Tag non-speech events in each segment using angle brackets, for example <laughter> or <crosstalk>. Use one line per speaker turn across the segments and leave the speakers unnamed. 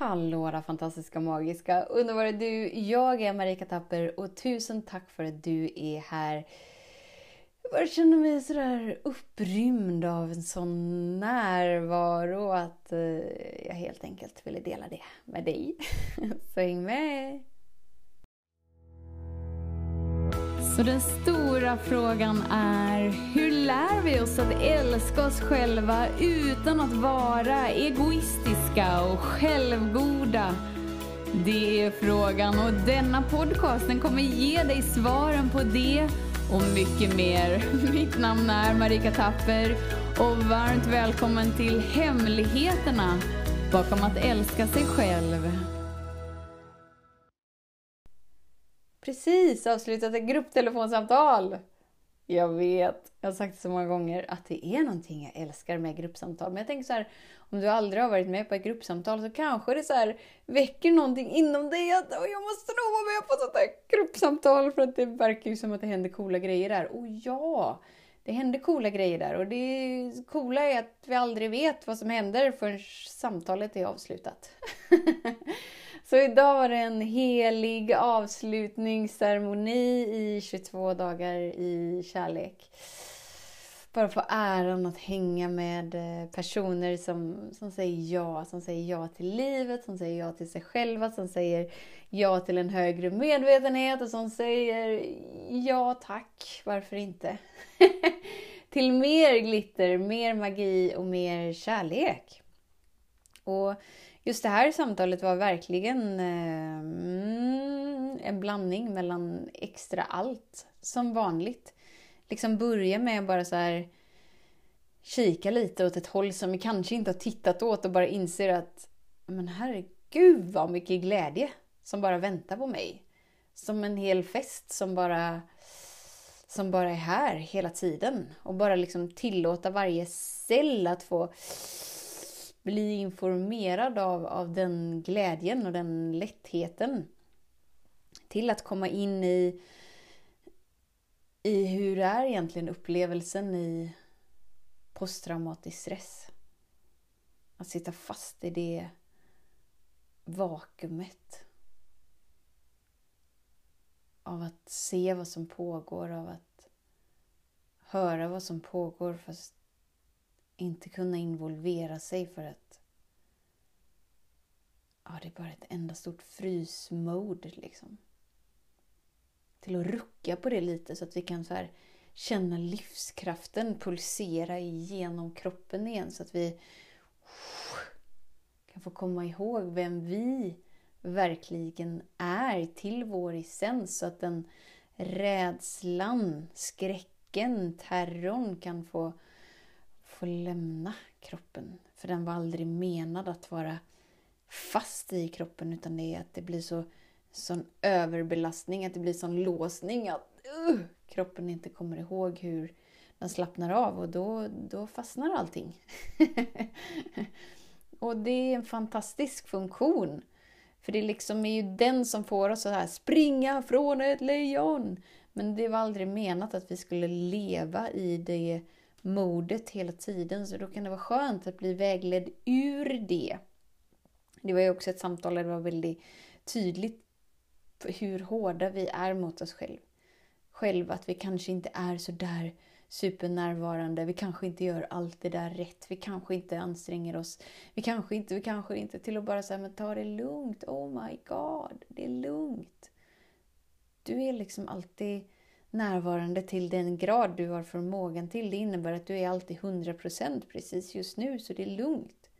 Hallå där fantastiska, magiska, underbara du! Jag är Marika Tapper och tusen tack för att du är här. Jag bara känner mig sådär upprymd av en sån närvaro att eh, jag helt enkelt ville dela det med dig. <laughs> Så häng med! Så den stora frågan är, hur lär vi oss att älska oss själva utan att vara egoistiska och självgoda? Det är frågan och denna podcast den kommer ge dig svaren på det och mycket mer. <laughs> Mitt namn är Marika Tapper och varmt välkommen till Hemligheterna bakom att älska sig själv. Precis avslutat ett grupptelefonsamtal. Jag vet, jag har sagt det så många gånger att det är någonting jag älskar med gruppsamtal. Men jag tänker så här, om du aldrig har varit med på ett gruppsamtal så kanske det så här väcker någonting inom dig att jag måste nog vara med på ett sånt här gruppsamtal för att det verkar ju som att det händer coola grejer där. Och ja, det händer coola grejer där och det coola är att vi aldrig vet vad som händer förrän samtalet är avslutat. <laughs> Så idag var det en helig avslutningsceremoni i 22 dagar i kärlek. Bara få äran att hänga med eh, personer som, som säger ja. Som säger ja till livet, som säger ja till sig själva, som säger ja till en högre medvetenhet och som säger ja tack, varför inte? <laughs> till mer glitter, mer magi och mer kärlek. Och just det här samtalet var verkligen eh, mm, en blandning mellan extra allt, som vanligt. Liksom börja med bara så här kika lite åt ett håll som vi kanske inte har tittat åt och bara inser att men herregud vad mycket glädje som bara väntar på mig. Som en hel fest som bara, som bara är här hela tiden. Och bara liksom tillåta varje cell att få bli informerad av, av den glädjen och den lättheten. Till att komma in i, i hur är egentligen upplevelsen i posttraumatisk stress. Att sitta fast i det vakuumet. Av att se vad som pågår, av att höra vad som pågår fast inte kunna involvera sig för att ja, det är bara ett enda stort frysmode liksom. Till att rucka på det lite så att vi kan så här känna livskraften pulsera igenom kroppen igen så att vi kan få komma ihåg vem vi verkligen är till vår essens så att den rädslan, skräcken, terrorn kan få få lämna kroppen. För den var aldrig menad att vara fast i kroppen utan det är att det blir så sån överbelastning, att det blir sån låsning att uh, kroppen inte kommer ihåg hur den slappnar av och då, då fastnar allting. <laughs> och det är en fantastisk funktion. För det liksom är ju den som får oss att springa från ett lejon. Men det var aldrig menat att vi skulle leva i det modet hela tiden. Så då kan det vara skönt att bli vägledd ur det. Det var ju också ett samtal där det var väldigt tydligt hur hårda vi är mot oss själva. Själv att vi kanske inte är så där supernärvarande. Vi kanske inte gör allt det där rätt. Vi kanske inte anstränger oss. Vi kanske inte, vi kanske inte. Till att bara säga, men ta det lugnt. Oh my god, det är lugnt. Du är liksom alltid närvarande till den grad du har förmågan till. Det innebär att du är alltid 100% precis just nu, så det är lugnt.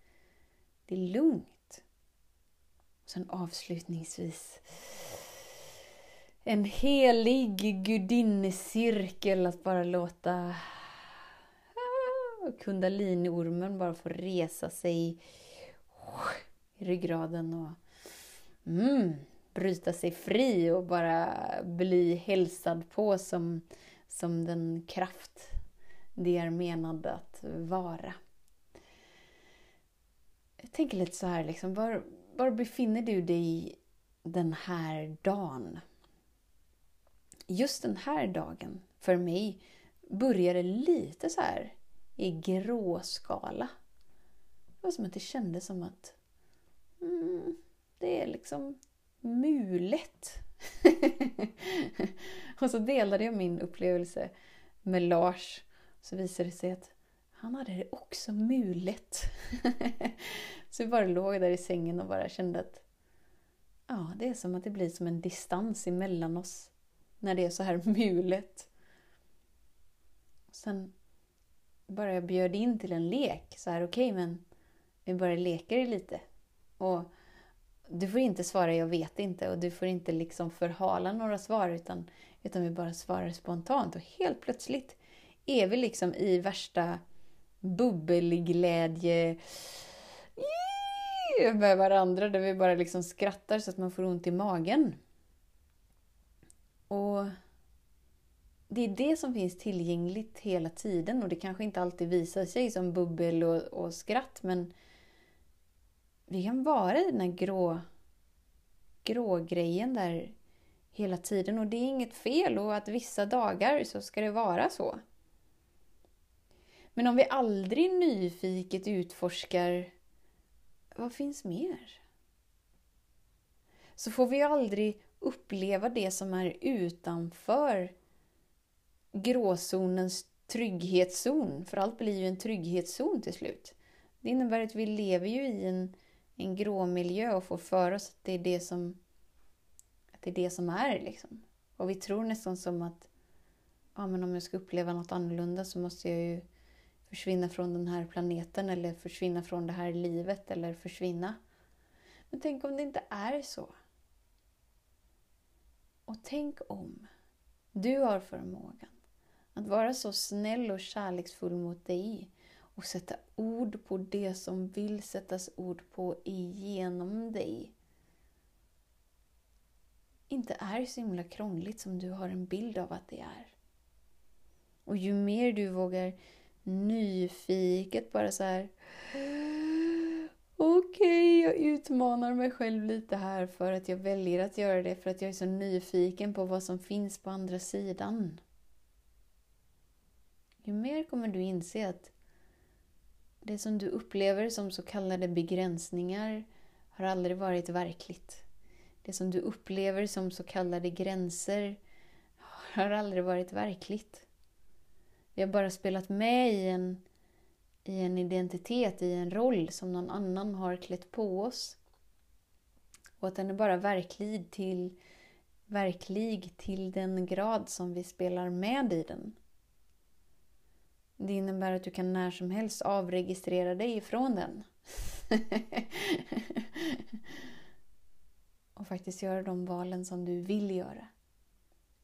Det är lugnt. Sen avslutningsvis en helig gudinnecirkel att bara låta ah, kundaliniormen bara få resa sig i ryggraden och mm, bryta sig fri och bara bli hälsad på som, som den kraft det är menad att vara. Jag tänker lite så här, liksom, var, var befinner du dig den här dagen? Just den här dagen, för mig, började lite så här i gråskala. Det var som att det kändes som att mm, liksom mulet. <laughs> och så delade jag min upplevelse med Lars. Så visade det sig att han hade det också mulet. <laughs> så vi bara låg där i sängen och bara kände att ja, det är som att det blir som en distans emellan oss när det är så här mulet. Sen bara jag bjöd in till en lek. Så här, okej, okay, men vi bara leker lite. Och du får inte svara jag vet inte och du får inte liksom förhala några svar utan, utan vi bara svarar spontant. Och helt plötsligt är vi liksom i värsta bubbelglädje med varandra där vi bara liksom skrattar så att man får ont i magen. Och det är det som finns tillgängligt hela tiden och det kanske inte alltid visar sig som bubbel och, och skratt men vi kan vara i den här grå, grå grejen där hela tiden och det är inget fel och att vissa dagar så ska det vara så. Men om vi aldrig nyfiket utforskar vad finns mer? Så får vi aldrig uppleva det som är utanför gråzonens trygghetszon. För allt blir ju en trygghetszon till slut. Det innebär att vi lever ju i en, en grå miljö och får för oss att det är det som, att det är, det som är. Liksom. Och vi tror nästan som att ja, men om jag ska uppleva något annorlunda så måste jag ju försvinna från den här planeten eller försvinna från det här livet eller försvinna. Men tänk om det inte är så? Och tänk om du har förmågan att vara så snäll och kärleksfull mot dig och sätta ord på det som vill sättas ord på igenom dig. Inte är så himla krångligt som du har en bild av att det är. Och ju mer du vågar nyfiket bara så här. Okej, okay, jag utmanar mig själv lite här för att jag väljer att göra det för att jag är så nyfiken på vad som finns på andra sidan. Ju mer kommer du inse att det som du upplever som så kallade begränsningar har aldrig varit verkligt. Det som du upplever som så kallade gränser har aldrig varit verkligt. Vi har bara spelat med i en, i en identitet, i en roll som någon annan har klätt på oss. Och att den är bara verklig till, verklig till den grad som vi spelar med i den. Det innebär att du kan när som helst avregistrera dig ifrån den. <laughs> och faktiskt göra de valen som du vill göra.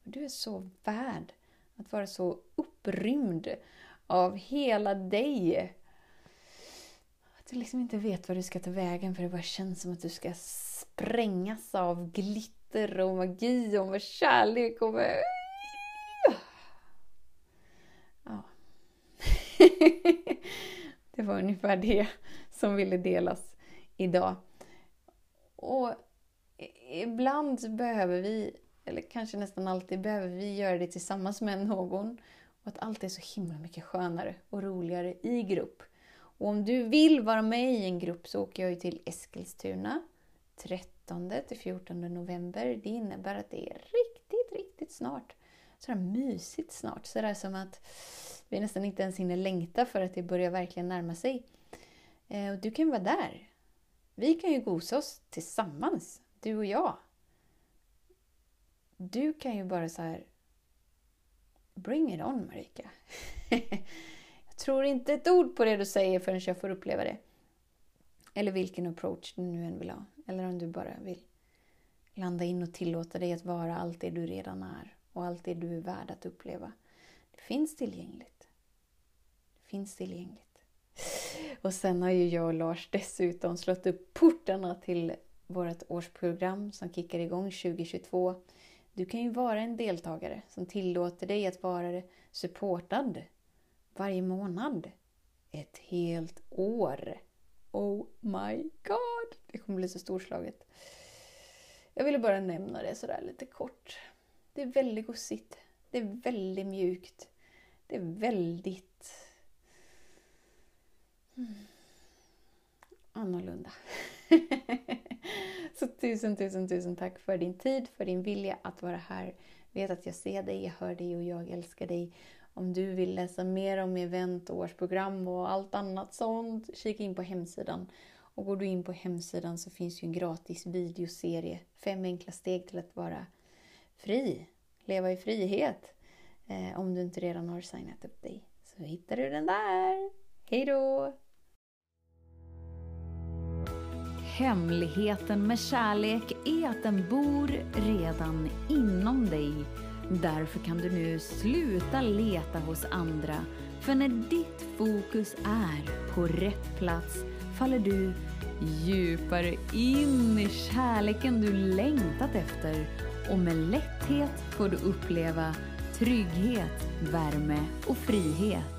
Du är så värd att vara så upprymd av hela dig. Att du liksom inte vet vad du ska ta vägen för det bara känns som att du ska sprängas av glitter och magi och med kärlek och med... Ja. det var ungefär det som ville delas idag. Och ibland behöver vi eller kanske nästan alltid, behöver vi göra det tillsammans med någon. Och att allt är så himla mycket skönare och roligare i grupp. Och om du vill vara med i en grupp så åker jag ju till Eskilstuna 13 till 14 november. Det innebär att det är riktigt, riktigt snart. Sådär mysigt snart. Sådär som att vi nästan inte ens hinner längta för att det börjar verkligen närma sig. Eh, och du kan vara där. Vi kan ju gosa oss tillsammans, du och jag. Du kan ju bara så här... Bring it on Marika. <laughs> jag tror inte ett ord på det du säger förrän jag får uppleva det. Eller vilken approach du nu än vill ha. Eller om du bara vill landa in och tillåta dig att vara allt det du redan är och allt det du är värd att uppleva. Det finns tillgängligt. Det finns tillgängligt. Och sen har ju jag och Lars dessutom slått upp portarna till vårt årsprogram som kickar igång 2022 du kan ju vara en deltagare som tillåter dig att vara supportad varje månad. Ett helt år. Oh my god! Det kommer bli så storslaget. Jag ville bara nämna det sådär lite kort. Det är väldigt gosigt. Det är väldigt mjukt. Det är väldigt... Mm. Annorlunda. <laughs> så tusen, tusen, tusen tack för din tid, för din vilja att vara här. Vet att jag ser dig, jag hör dig och jag älskar dig. Om du vill läsa mer om event, årsprogram och allt annat sånt, kika in på hemsidan. Och går du in på hemsidan så finns ju en gratis videoserie. Fem enkla steg till att vara fri. Leva i frihet. Eh, om du inte redan har signat upp dig. Så hittar du den där. Hej då!
Hemligheten med kärlek är att den bor redan inom dig. Därför kan du nu sluta leta hos andra. För när ditt fokus är på rätt plats faller du djupare in i kärleken du längtat efter och med lätthet får du uppleva trygghet, värme och frihet.